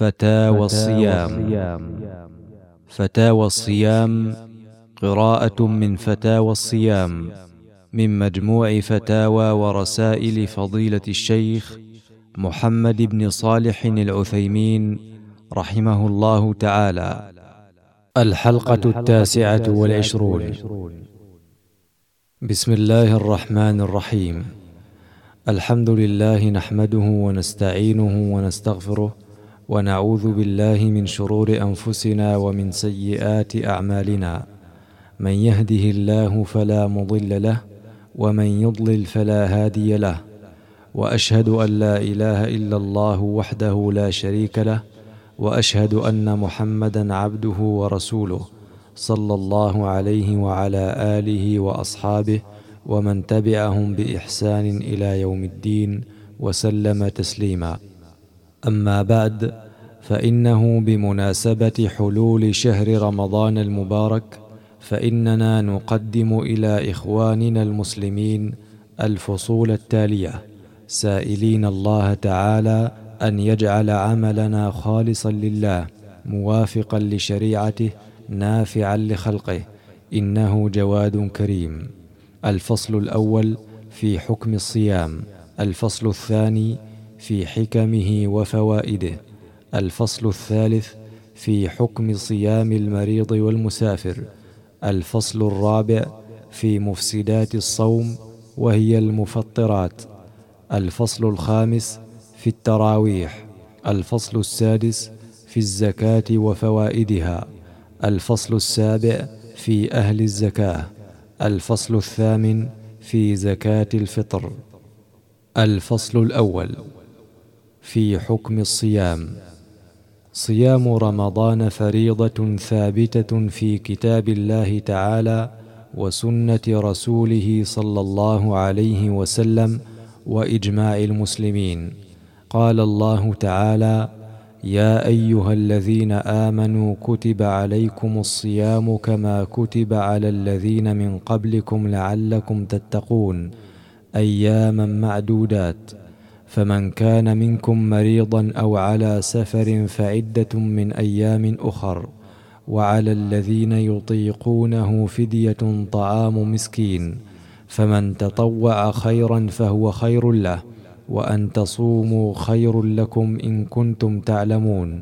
فتاوى الصيام. فتاوى الصيام قراءة من فتاوى الصيام من مجموع فتاوى ورسائل فضيلة الشيخ محمد بن صالح العثيمين رحمه الله تعالى. الحلقة التاسعة والعشرون. بسم الله الرحمن الرحيم. الحمد لله نحمده ونستعينه ونستغفره ونعوذ بالله من شرور أنفسنا ومن سيئات أعمالنا. من يهده الله فلا مضل له ومن يضلل فلا هادي له. وأشهد أن لا إله إلا الله وحده لا شريك له وأشهد أن محمدا عبده ورسوله صلى الله عليه وعلى آله وأصحابه ومن تبعهم بإحسان إلى يوم الدين وسلم تسليما. أما بعد فإنه بمناسبة حلول شهر رمضان المبارك فإننا نقدم إلى إخواننا المسلمين الفصول التالية. سائلين الله تعالى أن يجعل عملنا خالصا لله موافقا لشريعته نافعا لخلقه. إنه جواد كريم. الفصل الأول في حكم الصيام. الفصل الثاني في حكمه وفوائده. الفصل الثالث في حكم صيام المريض والمسافر. الفصل الرابع في مفسدات الصوم وهي المفطرات. الفصل الخامس في التراويح. الفصل السادس في الزكاة وفوائدها. الفصل السابع في أهل الزكاة. الفصل الثامن في زكاة الفطر. الفصل الأول. في حكم الصيام. صيام رمضان فريضة ثابتة في كتاب الله تعالى وسنة رسوله صلى الله عليه وسلم وإجماع المسلمين. قال الله تعالى يا أيها الذين آمنوا كتب عليكم الصيام كما كتب على الذين من قبلكم لعلكم تتقون أياما معدودات. فمن كان منكم مريضا أو على سفر فعدة من أيام أخر وعلى الذين يطيقونه فدية طعام مسكين فمن تطوع خيرا فهو خير له وأن تصوموا خير لكم إن كنتم تعلمون.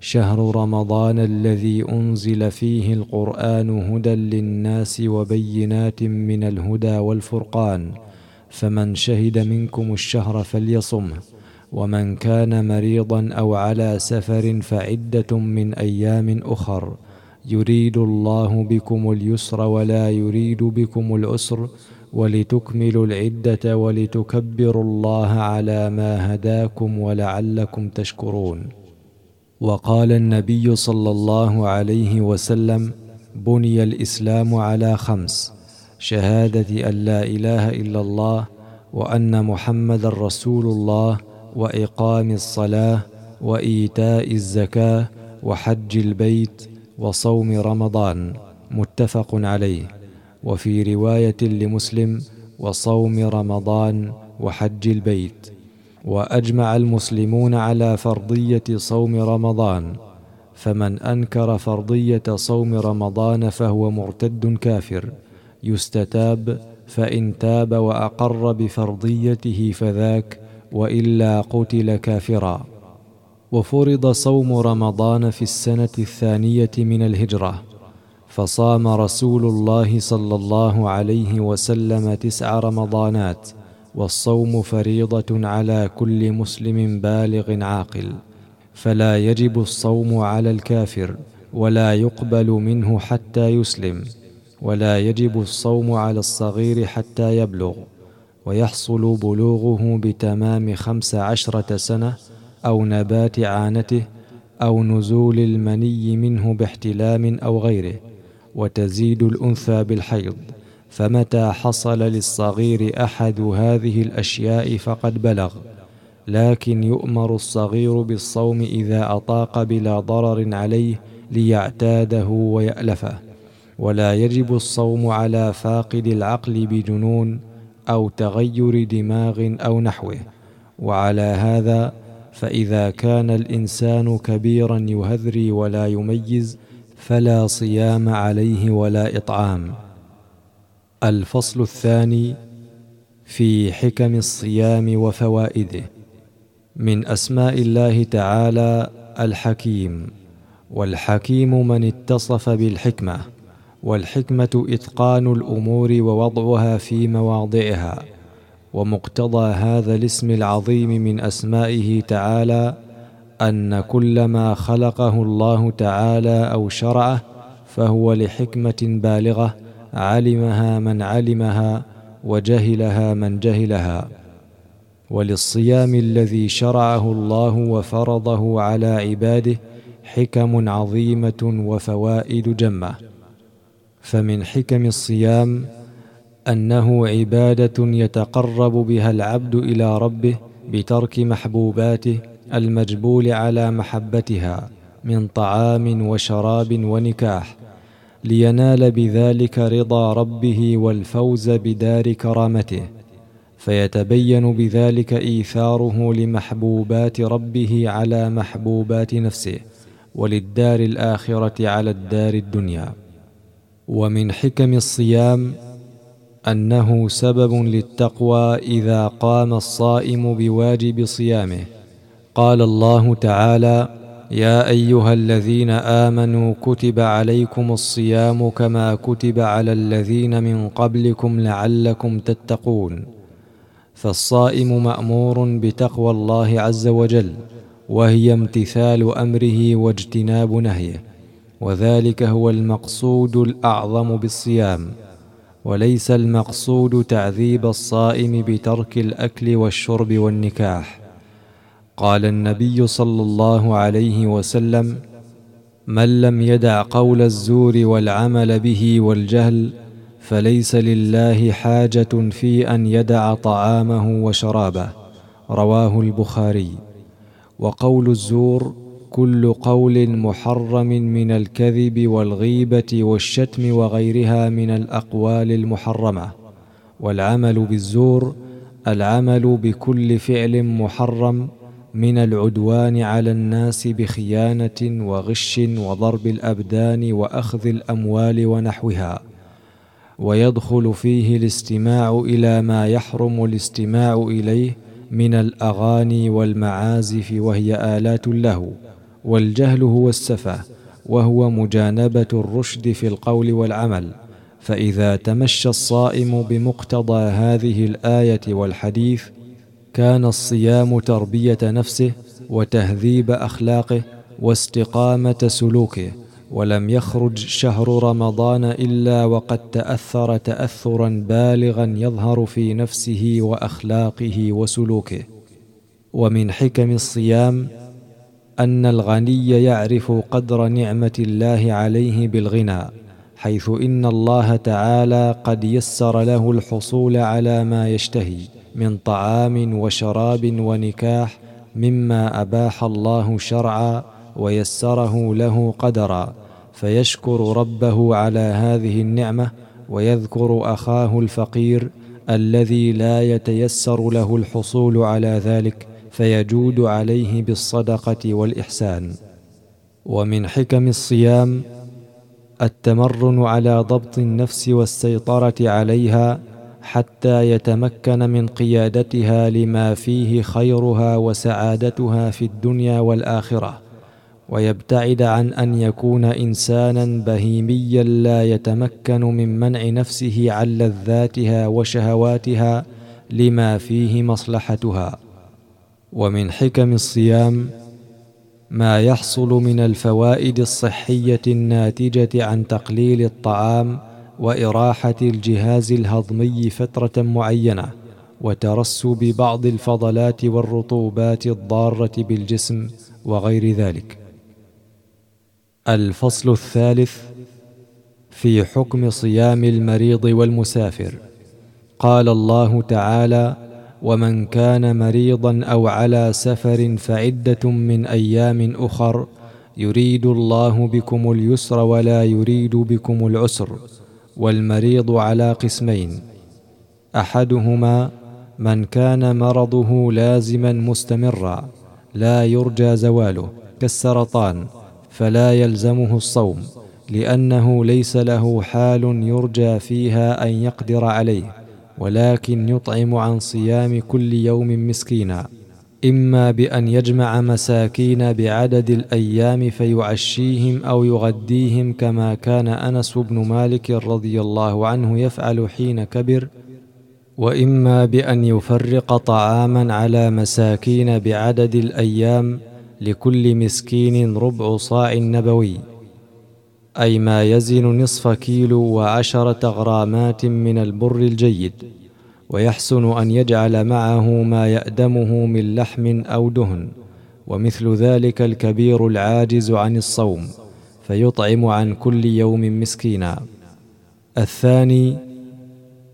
شهر رمضان الذي أنزل فيه القرآن هدى للناس وبينات من الهدى والفرقان. فمن شهد منكم الشهر فليصمه ومن كان مريضا أو على سفر فعدة من أيام أخر. يريد الله بكم اليسر ولا يريد بكم العسر ولتكملوا العدة ولتكبروا الله على ما هداكم ولعلكم تشكرون. وقال النبي صلى الله عليه وسلم بني الإسلام على خمس. شهادة أن لا إله إلا الله وأن محمدا رسول الله وإقام الصلاة وإيتاء الزكاة وحج البيت وصوم رمضان. متفق عليه. وفي رواية لمسلم وصوم رمضان وحج البيت. وأجمع المسلمون على فرضية صوم رمضان. فمن أنكر فرضية صوم رمضان فهو مرتد كافر. يستتاب فإن تاب وأقر بفرضيته فذاك وإلا قتل كافرا. وفرض صوم رمضان في السنة الثانية من الهجرة. فصام رسول الله صلى الله عليه وسلم تسع رمضانات والصوم فريضة على كل مسلم بالغ عاقل. فلا يجب الصوم على الكافر ولا يقبل منه حتى يسلم. ولا يجب الصوم على الصغير حتى يبلغ ويحصل بلوغه بتمام خمس عشرة سنة أو نبات عانته أو نزول المني منه باحتلام أو غيره وتزيد الأنثى بالحيض. فمتى حصل للصغير أحد هذه الأشياء فقد بلغ. لكن يؤمر الصغير بالصوم إذا أطاق بلا ضرر عليه ليعتاده ويألفه. ولا يجب الصوم على فاقد العقل بجنون أو تغير دماغ أو نحوه. وعلى هذا فإذا كان الإنسان كبيرا يهذري ولا يميز فلا صيام عليه ولا إطعام. الفصل الثاني في حكم الصيام وفوائده. من أسماء الله تعالى الحكيم. والحكيم من اتصف بالحكمة. والحكمة إتقان الأمور ووضعها في مواضعها ومقتضى هذا الاسم العظيم من أسمائه تعالى أن كل ما خلقه الله تعالى أو شرعه فهو لحكمة بالغة علمها من علمها وجهلها من جهلها. وللصيام الذي شرعه الله وفرضه على عباده حكم عظيمة وفوائد جمة. فمن حكم الصيام أنه عبادة يتقرب بها العبد إلى ربه بترك محبوباته المجبول على محبتها من طعام وشراب ونكاح لينال بذلك رضا ربه والفوز بدار كرامته فيتبين بذلك إيثاره لمحبوبات ربه على محبوبات نفسه وللدار الآخرة على الدار الدنيا. ومن حكم الصيام أنه سبب للتقوى إذا قام الصائم بواجب صيامه. قال الله تعالى يا أيها الذين آمنوا كتب عليكم الصيام كما كتب على الذين من قبلكم لعلكم تتقون. فالصائم مأمور بتقوى الله عز وجل وهي امتثال أمره واجتناب نهيه. وذلك هو المقصود الأعظم بالصيام وليس المقصود تعذيب الصائم بترك الأكل والشرب والنكاح. قال النبي صلى الله عليه وسلم من لم يدع قول الزور والعمل به والجهل فليس لله حاجة في أن يدع طعامه وشرابه. رواه البخاري. وقول الزور كل قول محرم من الكذب والغيبة والشتم وغيرها من الأقوال المحرمة. والعمل بالزور العمل بكل فعل محرم من العدوان على الناس بخيانة وغش وضرب الأبدان وأخذ الأموال ونحوها. ويدخل فيه الاستماع إلى ما يحرم الاستماع إليه من الأغاني والمعازف وهي آلات له. والجهل هو السفه وهو مجانبة الرشد في القول والعمل. فإذا تمشى الصائم بمقتضى هذه الآية والحديث كان الصيام تربية نفسه وتهذيب أخلاقه واستقامة سلوكه ولم يخرج شهر رمضان إلا وقد تأثر تاثرا بالغا يظهر في نفسه وأخلاقه وسلوكه. ومن حكم الصيام أن الغني يعرف قدر نعمة الله عليه بالغنى حيث إن الله تعالى قد يسر له الحصول على ما يشتهي من طعام وشراب ونكاح مما أباح الله شرعا ويسره له قدرا فيشكر ربه على هذه النعمة ويذكر أخاه الفقير الذي لا يتيسر له الحصول على ذلك فيجود عليه بالصدقة والإحسان. ومن حكم الصيام التمرن على ضبط النفس والسيطرة عليها حتى يتمكن من قيادتها لما فيه خيرها وسعادتها في الدنيا والآخرة. ويبتعد عن أن يكون إنسانا بهيميا لا يتمكن من منع نفسه عن لذاتها وشهواتها لما فيه مصلحتها. ومن حكم الصيام ما يحصل من الفوائد الصحية الناتجة عن تقليل الطعام وإراحة الجهاز الهضمي فترة معينة وترسب بعض الفضلات والرطوبات الضارة بالجسم وغير ذلك. الفصل الثالث في حكم صيام المريض والمسافر. قال الله تعالى ومن كان مريضا أو على سفر فعدة من أيام أخر يريد الله بكم اليسر ولا يريد بكم العسر والمريض على قسمين. أحدهما من كان مرضه لازما مستمرا لا يرجى زواله كالسرطان فلا يلزمه الصوم لأنه ليس له حال يرجى فيها أن يقدر عليه. ولكن يطعم عن صيام كل يوم مسكينا إما بأن يجمع مساكين بعدد الأيام فيعشيهم أو يغديهم كما كان أنس بن مالك رضي الله عنه يفعل حين كبر وإما بأن يفرق طعاما على مساكين بعدد الأيام لكل مسكين ربع صاع نبوي. أي ما يزن نصف كيلو وعشره غرامات من البر الجيد ويحسن أن يجعل معه ما يأدمه من لحم أو دهن ومثل ذلك الكبير العاجز عن الصوم فيطعم عن كل يوم مسكينا. الثاني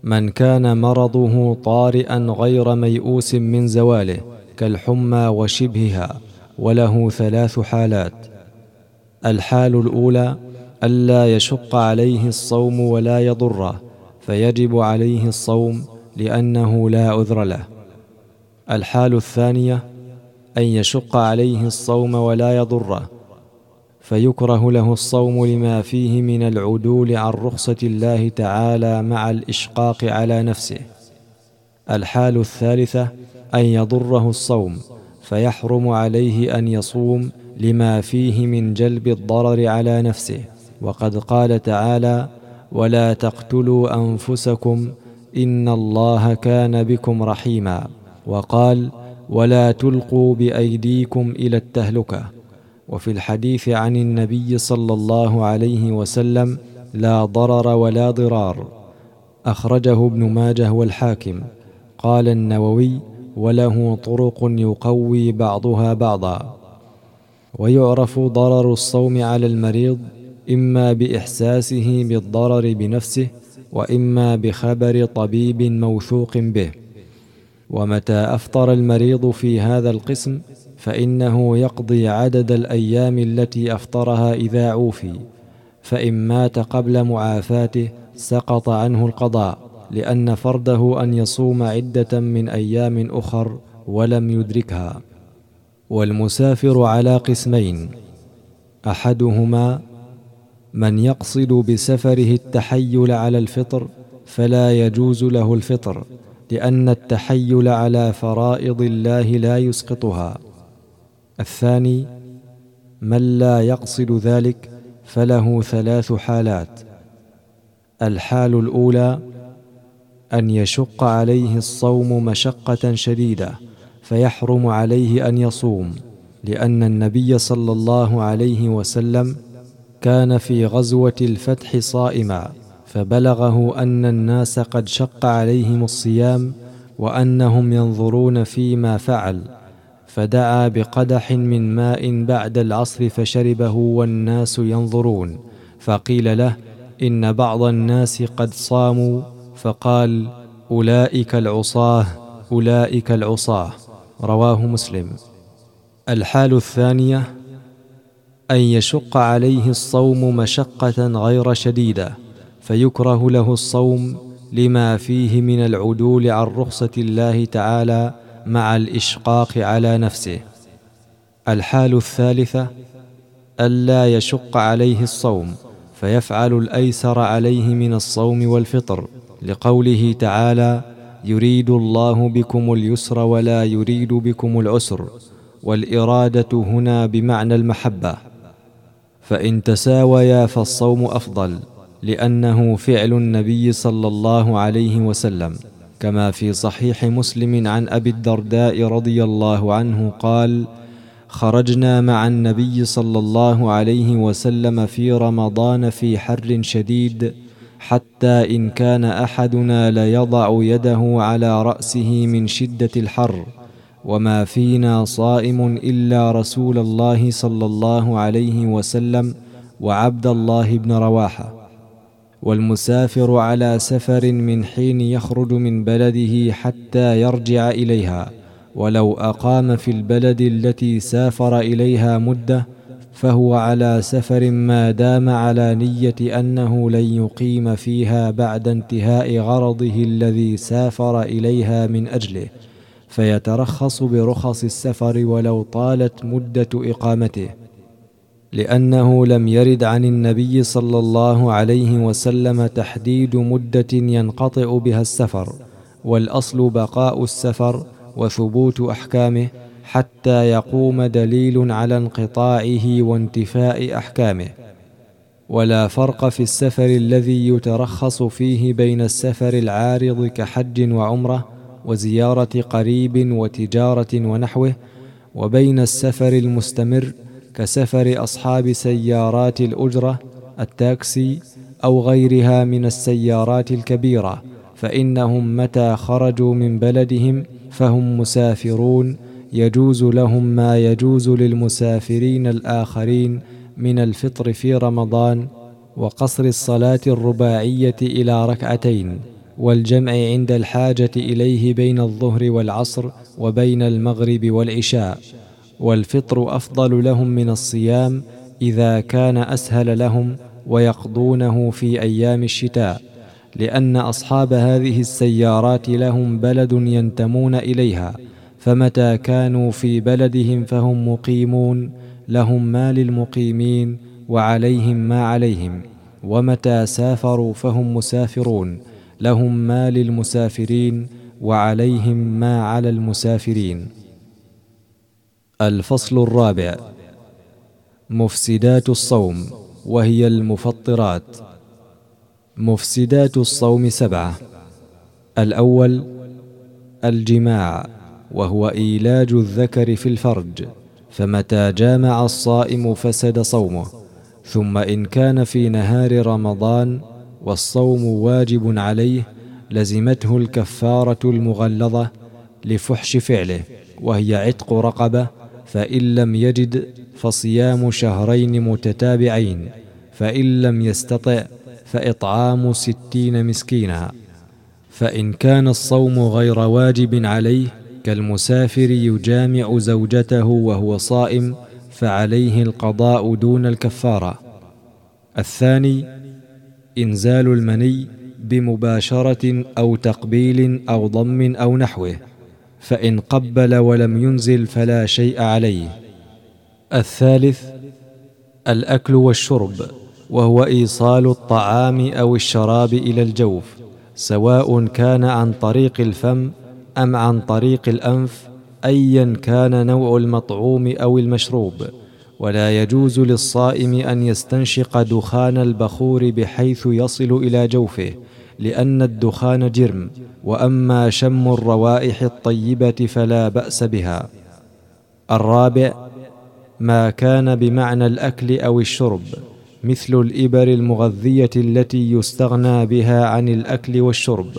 من كان مرضه طارئا غير ميؤوس من زواله كالحمى وشبهها وله ثلاث حالات. الحال الأولى ألا يشق عليه الصوم ولا يضره فيجب عليه الصوم لأنه لا عذر له. الحال الثانية أن يشق عليه الصوم ولا يضره فيكره له الصوم لما فيه من العدول عن رخصة الله تعالى مع الإشقاق على نفسه. الحال الثالثة أن يضره الصوم فيحرم عليه أن يصوم لما فيه من جلب الضرر على نفسه. وقد قال تعالى ولا تقتلوا أنفسكم إن الله كان بكم رحيما وقال ولا تلقوا بأيديكم إلى التهلكة وفي الحديث عن النبي صلى الله عليه وسلم لا ضرر ولا ضرار أخرجه ابن ماجه والحاكم. قال النووي وله طرق يقوي بعضها بعضا ويعرف ضرر الصوم على المريض إما بإحساسه بالضرر بنفسه وإما بخبر طبيب موثوق به. ومتى أفطر المريض في هذا القسم فإنه يقضي عدد الأيام التي أفطرها إذا عوفي. فإن مات قبل معافاته سقط عنه القضاء لأن فرده أن يصوم عدة من أيام أخر ولم يدركها. والمسافر على قسمين أحدهما من يقصد بسفره التحيل على الفطر فلا يجوز له الفطر لأن التحيل على فرائض الله لا يسقطها. الثاني من لا يقصد ذلك فله ثلاث حالات. الحال الأولى أن يشق عليه الصوم مشقة شديدة فيحرم عليه أن يصوم لأن النبي صلى الله عليه وسلم كان في غزوة الفتح صائما فبلغه أن الناس قد شق عليهم الصيام وأنهم ينظرون فيما فعل فدعا بقدح من ماء بعد العصر فشربه والناس ينظرون فقيل له إن بعض الناس قد صاموا فقال أولئك العصاة أولئك العصاة. رواه مسلم. الحال الثانية أن يشق عليه الصوم مشقة غير شديدة فيكره له الصوم لما فيه من العدول عن رخصة الله تعالى مع الإشقاق على نفسه. الحال الثالثه الا يشق عليه الصوم فيفعل الأيسر عليه من الصوم والفطر لقوله تعالى يريد الله بكم اليسر ولا يريد بكم العسر والإرادة هنا بمعنى المحبة. فإن تساويا فالصوم أفضل لأنه فعل النبي صلى الله عليه وسلم. كما في صحيح مسلم عن أبي الدرداء رضي الله عنه قال خرجنا مع النبي صلى الله عليه وسلم في رمضان في حر شديد حتى إن كان أحدنا ليضع يده على رأسه من شدة الحر وما فينا صائم الا رسول الله صلى الله عليه وسلم وعبد الله بن رواحه والمسافر على سفر من حين يخرج من بلده حتى يرجع اليها ولو اقام في البلد التي سافر اليها مده فهو على سفر ما دام على نيه انه لن يقيم فيها بعد انتهاء غرضه الذي سافر اليها من اجله فيترخص برخص السفر ولو طالت مدة إقامته لأنه لم يرد عن النبي صلى الله عليه وسلم تحديد مدة ينقطع بها السفر والأصل بقاء السفر وثبوت أحكامه حتى يقوم دليل على انقطاعه وانتفاء أحكامه. ولا فرق في السفر الذي يترخص فيه بين السفر العارض كحج وعمرة وزيارة قريب وتجارة ونحوه وبين السفر المستمر كسفر أصحاب سيارات الأجرة التاكسي أو غيرها من السيارات الكبيرة فإنهم متى خرجوا من بلدهم فهم مسافرون يجوز لهم ما يجوز للمسافرين الآخرين من الفطر في رمضان وقصر الصلاة الرباعية إلى ركعتين. والجمع عند الحاجة إليه بين الظهر والعصر وبين المغرب والعشاء والفطر أفضل لهم من الصيام إذا كان أسهل لهم ويقضونه في أيام الشتاء لأن أصحاب هذه السيارات لهم بلد ينتمون إليها فمتى كانوا في بلدهم فهم مقيمون لهم ما للمقيمين وعليهم ما عليهم ومتى سافروا فهم مسافرون. لهم ما للمسافرين وعليهم ما على المسافرين. الفصل الرابع. مفسدات الصوم وهي المفطرات. مفسدات الصوم سبعة. الأول الجماع وهو إيلاج الذكر في الفرج فمتى جامع الصائم فسد صومه ثم إن كان في نهار رمضان والصوم واجب عليه لزمته الكفارة المغلظة لفحش فعله وهي عتق رقبة فإن لم يجد فصيام شهرين متتابعين فإن لم يستطع فإطعام ستين مسكينا. فإن كان الصوم غير واجب عليه كالمسافر يجامع زوجته وهو صائم فعليه القضاء دون الكفارة. الثاني إنزال المني بمباشرة أو تقبيل أو ضم أو نحوه فإن قبل ولم ينزل فلا شيء عليه. الثالث الأكل والشرب وهو إيصال الطعام أو الشراب إلى الجوف سواء كان عن طريق الفم أم عن طريق الأنف ايا كان نوع المطعوم أو المشروب. ولا يجوز للصائم أن يستنشق دخان البخور بحيث يصل إلى جوفه لأن الدخان جرم وأما شم الروائح الطيبة فلا بأس بها. الرابع ما كان بمعنى الأكل أو الشرب مثل الإبر المغذية التي يستغنى بها عن الأكل والشرب.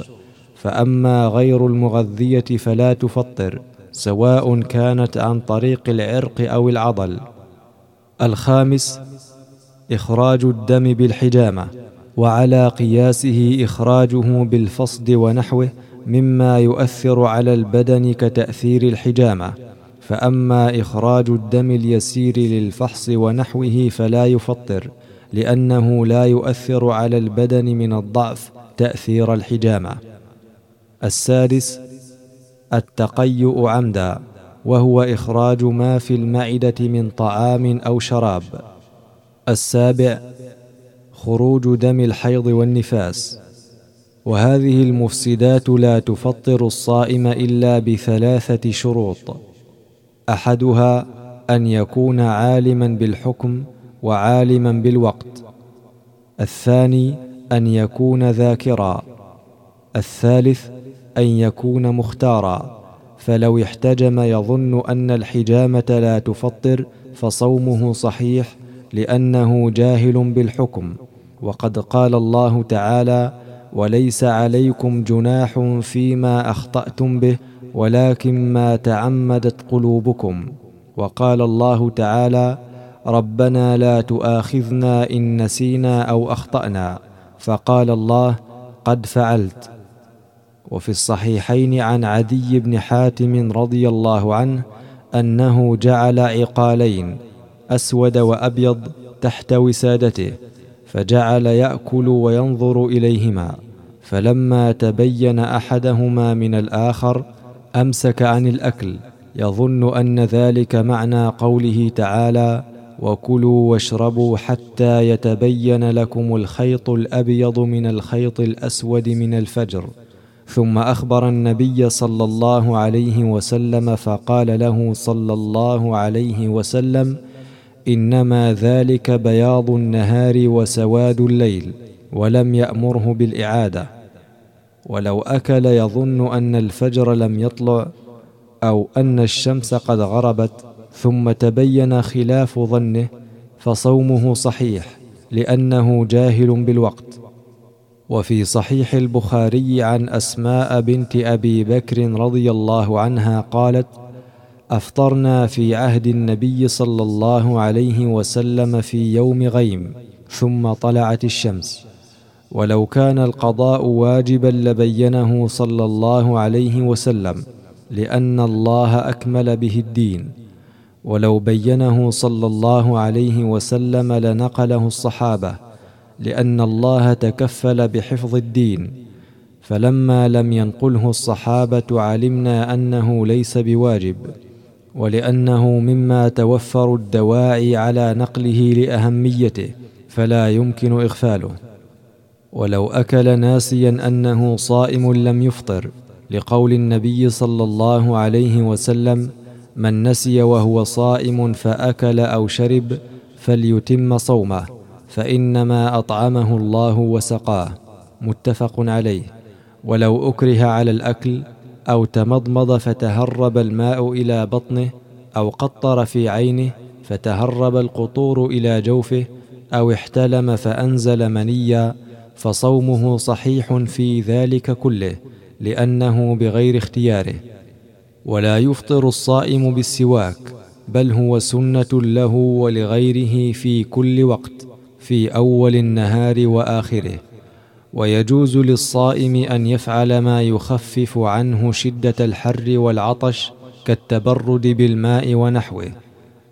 فأما غير المغذية فلا تفطر سواء كانت عن طريق العرق أو العضل. الخامس إخراج الدم بالحجامة وعلى قياسه إخراجه بالفصد ونحوه مما يؤثر على البدن كتأثير الحجامة. فأما إخراج الدم اليسير للفحص ونحوه فلا يفطر لأنه لا يؤثر على البدن من الضعف تأثير الحجامة. السادس التقيؤ عمدا. وهو إخراج ما في المعدة من طعام أو شراب. السابع خروج دم الحيض والنفاس. وهذه المفسدات لا تفطر الصائم إلا بثلاثة شروط. أحدها أن يكون عالما بالحكم وعالما بالوقت. الثاني أن يكون ذاكرا. الثالث أن يكون مختارا. فلو احتجم يظن أن الحجامة لا تفطر فصومه صحيح لأنه جاهل بالحكم. وقد قال الله تعالى وليس عليكم جناح فيما أخطأتم به ولكن ما تعمدت قلوبكم وقال الله تعالى ربنا لا تؤاخذنا إن نسينا أو أخطأنا فقال الله قد فعلت وفي الصحيحين عن عدي بن حاتم رضي الله عنه أنه جعل عقالين أسود وأبيض تحت وسادته فجعل يأكل وينظر إليهما فلما تبين أحدهما من الآخر أمسك عن الأكل يظن أن ذلك معنى قوله تعالى وكلوا واشربوا حتى يتبين لكم الخيط الأبيض من الخيط الأسود من الفجر ثم أخبر النبي صلى الله عليه وسلم فقال له صلى الله عليه وسلم إنما ذلك بياض النهار وسواد الليل ولم يأمره بالإعادة. ولو أكل يظن أن الفجر لم يطلع أو أن الشمس قد غربت ثم تبين خلاف ظنه فصومه صحيح لأنه جاهل بالوقت. وفي صحيح البخاري عن أسماء بنت أبي بكر رضي الله عنها قالت أفطرنا في عهد النبي صلى الله عليه وسلم في يوم غيم ثم طلعت الشمس. ولو كان القضاء واجبا لبينه صلى الله عليه وسلم لأن الله أكمل به الدين. ولو بينه صلى الله عليه وسلم لنقله الصحابة. لأن الله تكفل بحفظ الدين. فلما لم ينقله الصحابة علمنا أنه ليس بواجب ولأنه مما توفر الدواعي على نقله لأهميته فلا يمكن إغفاله. ولو أكل ناسيا أنه صائم لم يفطر لقول النبي صلى الله عليه وسلم من نسي وهو صائم فأكل أو شرب فليتم صومه فإنما أطعمه الله وسقاه. متفق عليه. ولو أكره على الأكل أو تمضمض فتهرب الماء إلى بطنه أو قطر في عينه فتهرب القطور إلى جوفه أو احتلم فأنزل منيا فصومه صحيح في ذلك كله لأنه بغير اختياره. ولا يفطر الصائم بالسواك بل هو سنة له ولغيره في كل وقت. في أول النهار وآخره ويجوز للصائم أن يفعل ما يخفف عنه شدة الحر والعطش كالتبرد بالماء ونحوه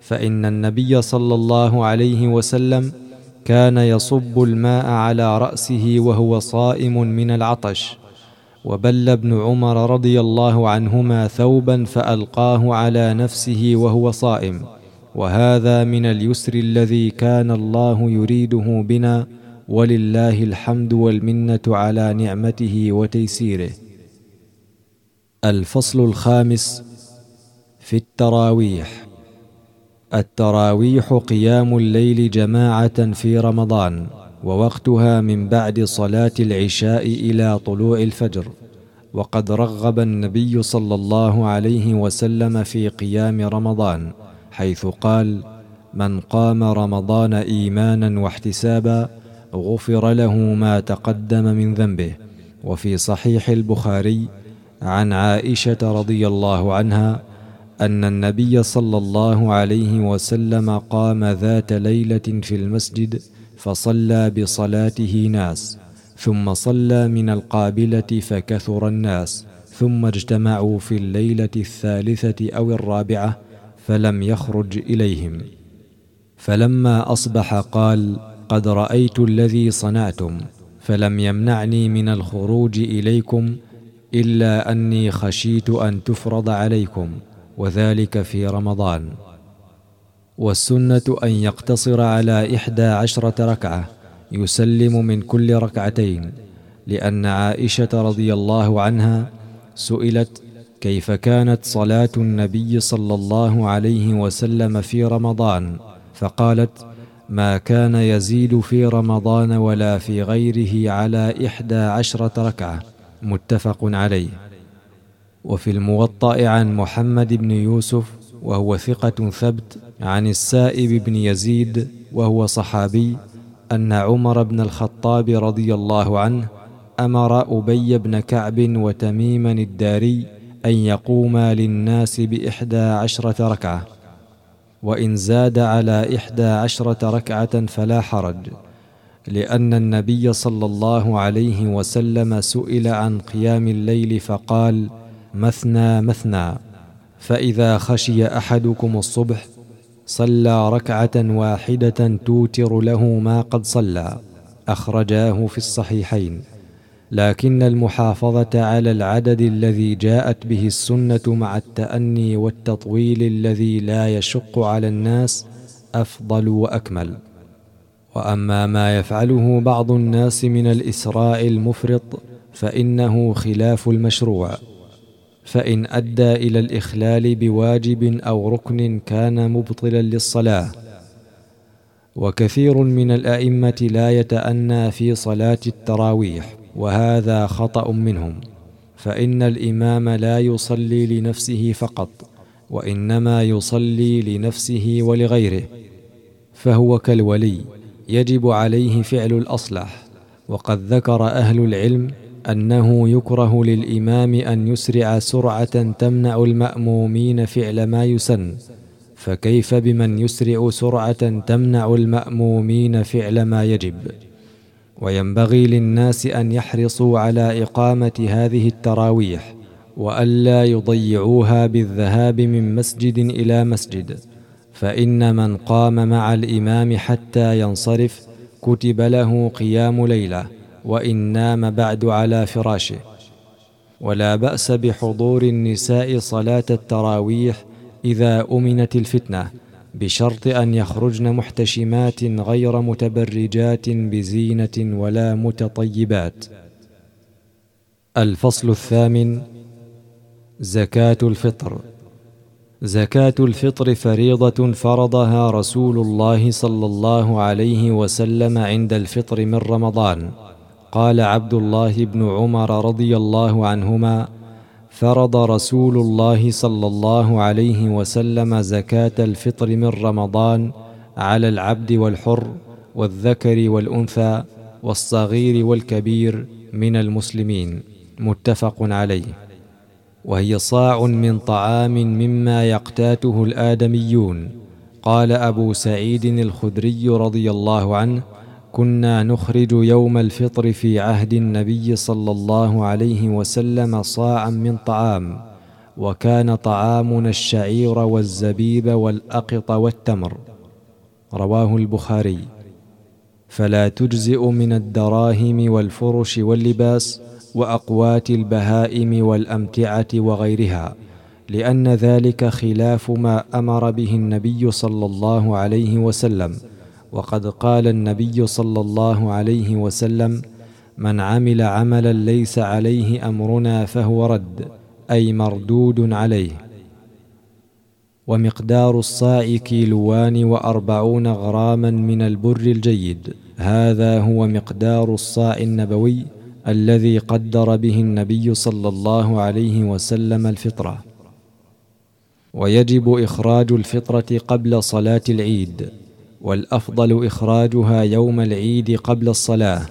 فإن النبي صلى الله عليه وسلم كان يصب الماء على رأسه وهو صائم من العطش وبل ابن عمر رضي الله عنهما ثوبا فألقاه على نفسه وهو صائم. وهذا من اليسر الذي كان الله يريده بنا ولله الحمد والمنة على نعمته وتيسيره. الفصل الخامس في التراويح. التراويح قيام الليل جماعة في رمضان ووقتها من بعد صلاة العشاء إلى طلوع الفجر. وقد رغب النبي صلى الله عليه وسلم في قيام رمضان. حيث قال من قام رمضان إيمانا واحتسابا غفر له ما تقدم من ذنبه. وفي صحيح البخاري عن عائشة رضي الله عنها أن النبي صلى الله عليه وسلم قام ذات ليلة في المسجد فصلى بصلاته ناس ثم صلى من القابلة فكثر الناس ثم اجتمعوا في الليلة الثالثة أو الرابعة فلم يخرج إليهم. فلما أصبح قال قد رأيت الذي صنعتم فلم يمنعني من الخروج إليكم إلا أني خشيت أن تفرض عليكم وذلك في رمضان. والسنة أن يقتصر على إحدى عشرة ركعة يسلم من كل ركعتين لأن عائشة رضي الله عنها سئلت كيف كانت صلاة النبي صلى الله عليه وسلم في رمضان؟ فقالت ما كان يزيد في رمضان ولا في غيره على إحدى عشرة ركعة. متفق عليه. وفي الموطأ عن محمد بن يوسف وهو ثقة ثبت عن السائب بن يزيد وهو صحابي أن عمر بن الخطاب رضي الله عنه أمر أبي بن كعب وتميما الداري أن يقوما للناس بإحدى عشرة ركعة وإن زاد على إحدى عشرة ركعة فلا حرج لأن النبي صلى الله عليه وسلم سئل عن قيام الليل فقال مثنى مثنى فإذا خشي أحدكم الصبح صلى ركعة واحدة توتر له ما قد صلى أخرجاه في الصحيحين. لكن المحافظة على العدد الذي جاءت به السنة مع التأني والتطويل الذي لا يشق على الناس أفضل وأكمل. وأما ما يفعله بعض الناس من الإسراء المفرط فإنه خلاف المشروع. فإن أدى إلى الإخلال بواجب أو ركن كان مبطلا للصلاة. وكثير من الأئمة لا يتأنى في صلاة التراويح. وهذا خطأ منهم فإن الإمام لا يصلي لنفسه فقط وإنما يصلي لنفسه ولغيره فهو كالولي يجب عليه فعل الأصلح وقد ذكر أهل العلم أنه يكره للإمام أن يسرع سرعة تمنع المأمومين فعل ما يسن فكيف بمن يسرع سرعة تمنع المأمومين فعل ما يجب؟ وينبغي للناس أن يحرصوا على إقامة هذه التراويح والا يضيعوها بالذهاب من مسجد إلى مسجد فإن من قام مع الإمام حتى ينصرف كتب له قيام ليلة وإن نام بعد على فراشه. ولا بأس بحضور النساء صلاة التراويح إذا أمنت الفتنة بشرط أن يخرجن محتشمات غير متبرجات بزينة ولا متطيبات. الفصل الثامن زكاة الفطر. زكاة الفطر فريضة فرضها رسول الله صلى الله عليه وسلم عند الفطر من رمضان. قال عبد الله بن عمر رضي الله عنهما فرض رسول الله صلى الله عليه وسلم زكاة الفطر من رمضان على العبد والحر والذكر والأنثى والصغير والكبير من المسلمين. متفق عليه. وهي صاع من طعام مما يقتاته الآدميون. قال أبو سعيد الخدري رضي الله عنه كنا نخرج يوم الفطر في عهد النبي صلى الله عليه وسلم صاعا من طعام وكان طعامنا الشعير والزبيب والأقط والتمر. رواه البخاري. فلا تجزئ من الدراهم والفرش واللباس وأقوات البهائم والأمتعة وغيرها لأن ذلك خلاف ما أمر به النبي صلى الله عليه وسلم. وقد قال النبي صلى الله عليه وسلم من عمل عملا ليس عليه أمرنا فهو رد أي مردود عليه. ومقدار الصاع كيلوان وأربعون غراما من البر الجيد هذا هو مقدار الصاع النبوي الذي قدر به النبي صلى الله عليه وسلم الفطرة. ويجب إخراج الفطرة قبل صلاة العيد. والأفضل إخراجها يوم العيد قبل الصلاة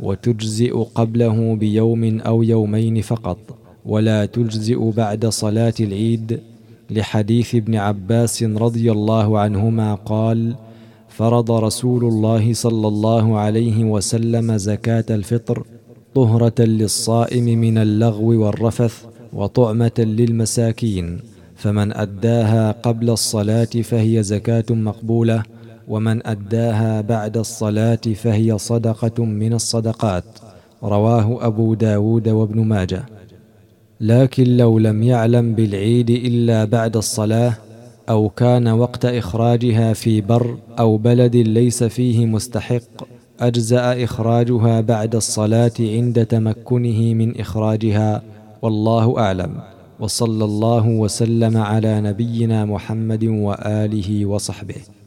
وتجزئ قبله بيوم أو يومين فقط ولا تجزئ بعد صلاة العيد. لحديث ابن عباس رضي الله عنهما قال فرض رسول الله صلى الله عليه وسلم زكاة الفطر طهرة للصائم من اللغو والرفث وطعمة للمساكين فمن أداها قبل الصلاة فهي زكاة مقبولة ومن أداها بعد الصلاة فهي صدقة من الصدقات. رواه أبو داود وابن ماجة. لكن لو لم يعلم بالعيد إلا بعد الصلاة أو كان وقت إخراجها في بر أو بلد ليس فيه مستحق أجزأ إخراجها بعد الصلاة عند تمكنه من إخراجها. والله أعلم. وصلى الله وسلم على نبينا محمد وآله وصحبه.